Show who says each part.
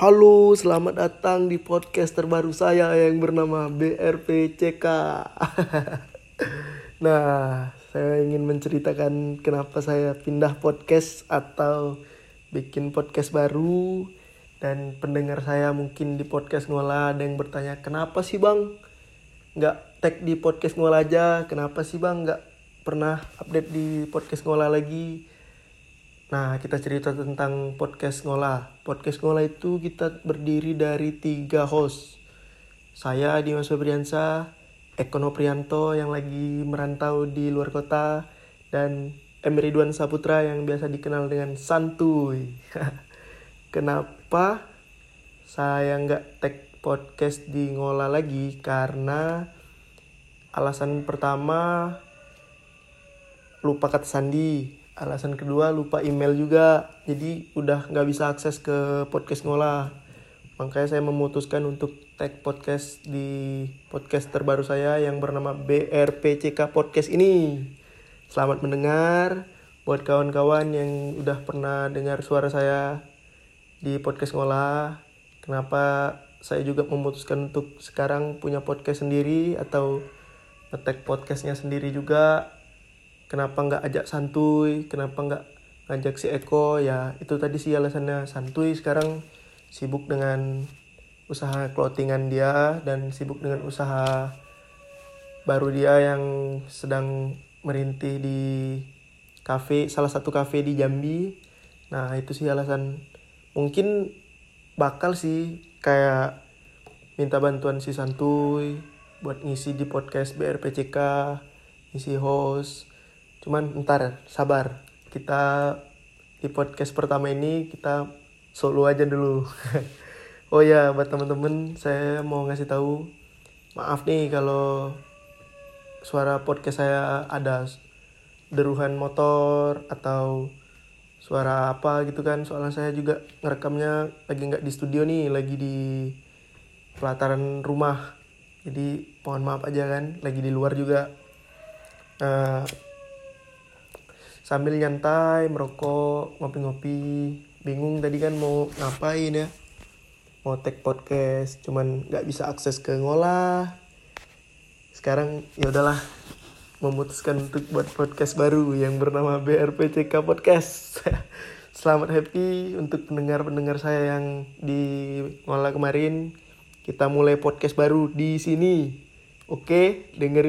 Speaker 1: Halo, selamat datang di podcast terbaru saya yang bernama BRPCK. nah, saya ingin menceritakan kenapa saya pindah podcast atau bikin podcast baru. Dan pendengar saya mungkin di podcast ngolah ada yang bertanya kenapa sih bang? Nggak tag di podcast ngolah aja. Kenapa sih bang? Nggak pernah update di podcast ngolah lagi Nah, kita cerita tentang podcast Ngolah. Podcast Ngolah itu kita berdiri dari tiga host. Saya Dimas Febriansa, Ekono Prianto yang lagi merantau di luar kota, dan M. Ridwan Saputra yang biasa dikenal dengan Santuy. Kenapa saya nggak tag podcast di Ngolah lagi? Karena alasan pertama lupa kata sandi alasan kedua lupa email juga. Jadi udah nggak bisa akses ke podcast ngolah makanya saya memutuskan untuk tag podcast di podcast terbaru saya yang bernama BRPCK Podcast ini. Selamat mendengar buat kawan-kawan yang udah pernah dengar suara saya di podcast ngolah kenapa saya juga memutuskan untuk sekarang punya podcast sendiri atau ngetek podcastnya sendiri juga kenapa nggak ajak santuy kenapa nggak ngajak si Eko? Ya itu tadi sih alasannya. Santuy sekarang sibuk dengan usaha clothingan dia dan sibuk dengan usaha baru dia yang sedang merintih di cafe salah satu cafe di Jambi. Nah itu sih alasan. Mungkin bakal sih kayak minta bantuan si santuy buat ngisi di podcast BRPCK ngisi host Cuman ntar sabar. Kita di podcast pertama ini kita solo aja dulu. oh ya, buat temen-temen saya mau ngasih tahu maaf nih kalau suara podcast saya ada deruhan motor atau suara apa gitu kan soalnya saya juga ngerekamnya lagi nggak di studio nih lagi di pelataran rumah jadi mohon maaf aja kan lagi di luar juga nah, sambil nyantai merokok ngopi-ngopi. Bingung tadi kan mau ngapain ya? Mau tag podcast cuman nggak bisa akses ke ngolah. Sekarang ya udahlah memutuskan untuk buat podcast baru yang bernama BRPCK Podcast. Selamat happy untuk pendengar-pendengar saya yang di ngolah kemarin. Kita mulai podcast baru di sini. Oke dengerin